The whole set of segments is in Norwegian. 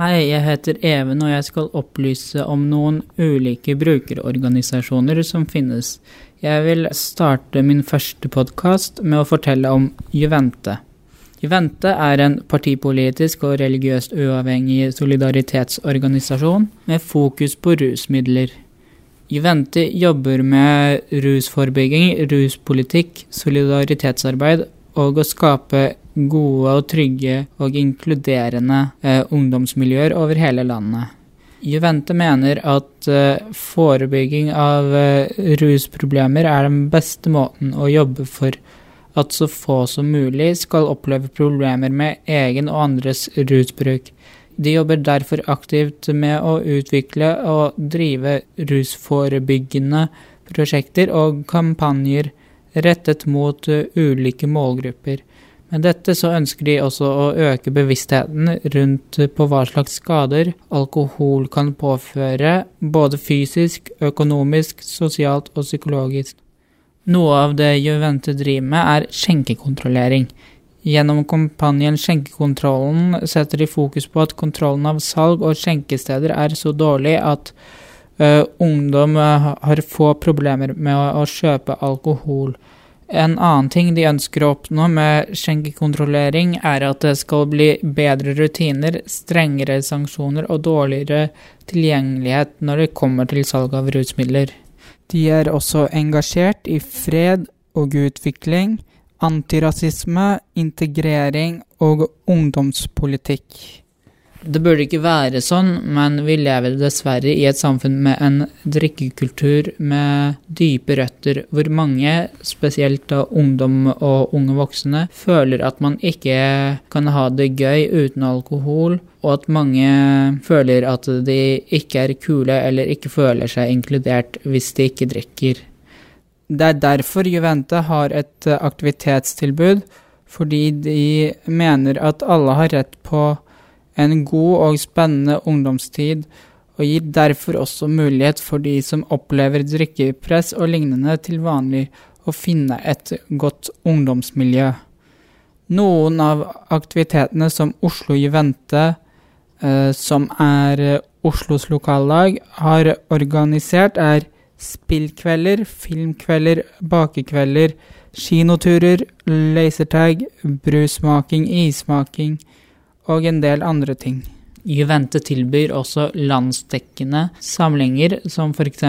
Hei, jeg heter Even, og jeg skal opplyse om noen ulike brukerorganisasjoner som finnes. Jeg vil starte min første podkast med å fortelle om Juvente. Juvente er en partipolitisk og religiøst uavhengig solidaritetsorganisasjon med fokus på rusmidler. Juvente jobber med rusforebygging, ruspolitikk, solidaritetsarbeid og å skape gode og trygge og inkluderende eh, ungdomsmiljøer over hele landet. Juvente mener at eh, forebygging av eh, rusproblemer er den beste måten å jobbe for at så få som mulig skal oppleve problemer med egen og andres rusbruk. De jobber derfor aktivt med å utvikle og drive rusforebyggende prosjekter og kampanjer rettet mot uh, ulike målgrupper. Med dette så ønsker de også å øke bevisstheten rundt på hva slags skader alkohol kan påføre, både fysisk, økonomisk, sosialt og psykologisk. Noe av det Juvente driver med, er skjenkekontrollering. Gjennom kampanjen Skjenkekontrollen setter de fokus på at kontrollen av salg og skjenkesteder er så dårlig at ø, ungdom uh, har få problemer med å, å kjøpe alkohol. En annen ting de ønsker å oppnå med skjenkekontrollering, er at det skal bli bedre rutiner, strengere sanksjoner og dårligere tilgjengelighet når det kommer til salg av rusmidler. De er også engasjert i fred og utvikling, antirasisme, integrering og ungdomspolitikk. Det burde ikke være sånn, men vi lever dessverre i et samfunn med en drikkekultur med dype røtter, hvor mange, spesielt da ungdom og unge voksne, føler at man ikke kan ha det gøy uten alkohol, og at mange føler at de ikke er kule eller ikke føler seg inkludert hvis de ikke drikker. Det er derfor Juvente har et aktivitetstilbud, fordi de mener at alle har rett på en god og spennende ungdomstid, og gir derfor også mulighet for de som opplever drikkepress og lignende til vanlig, å finne et godt ungdomsmiljø. Noen av aktivitetene som Oslo Juvente, eh, som er eh, Oslos lokallag, har organisert, er spillkvelder, filmkvelder, bakekvelder, kinoturer, lasertag, brusmaking, issmaking, og en del andre ting. Juvente tilbyr også landsdekkende samlinger som f.eks.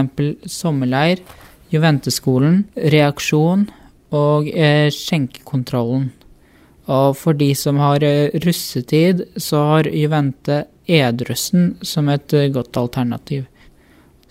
sommerleir, Juventeskolen, Reaksjon og eh, Skjenkekontrollen. Og for de som har eh, russetid, så har Juvente Edrussen som et eh, godt alternativ.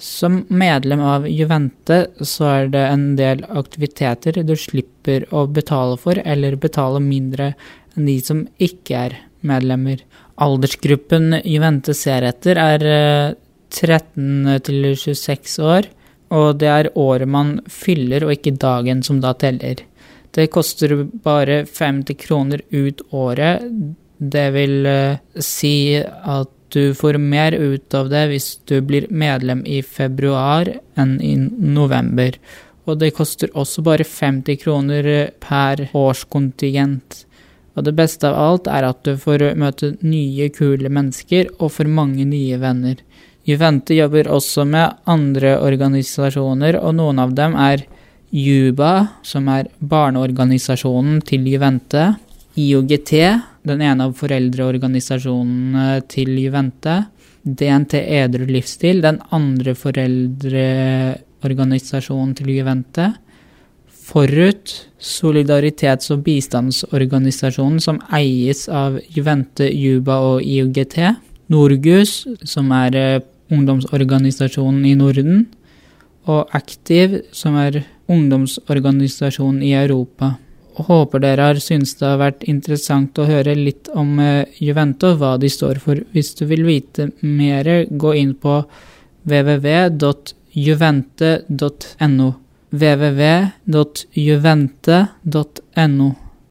Som medlem av Juvente så er det en del aktiviteter du slipper å betale for, eller betale mindre enn de som ikke er medlemmer. Aldersgruppen Juvente ser etter, er 13 eh, til 26 år, og det er året man fyller og ikke dagen som da teller. Det koster bare 50 kroner ut året. Det vil eh, si at du får mer ut av det hvis du blir medlem i februar enn i november. Og det koster også bare 50 kroner per årskontingent. Og det beste av alt er at du får møte nye, kule mennesker og får mange nye venner. Juvente jobber også med andre organisasjoner, og noen av dem er Juba, som er barneorganisasjonen til Juvente. IOGT, den ene av foreldreorganisasjonene til Juvente. DNT Edru livsstil, den andre foreldreorganisasjonen til Juvente. Forut, solidaritets- og bistandsorganisasjonen som eies av Juvente, Juba og IOGT. Norgus, som er eh, ungdomsorganisasjonen i Norden. Og Aktiv, som er ungdomsorganisasjonen i Europa. Håper dere har syntes det har vært interessant å høre litt om eh, Juvente og hva de står for. Hvis du vil vite mer, gå inn på www.juvente.no www.juvente.no.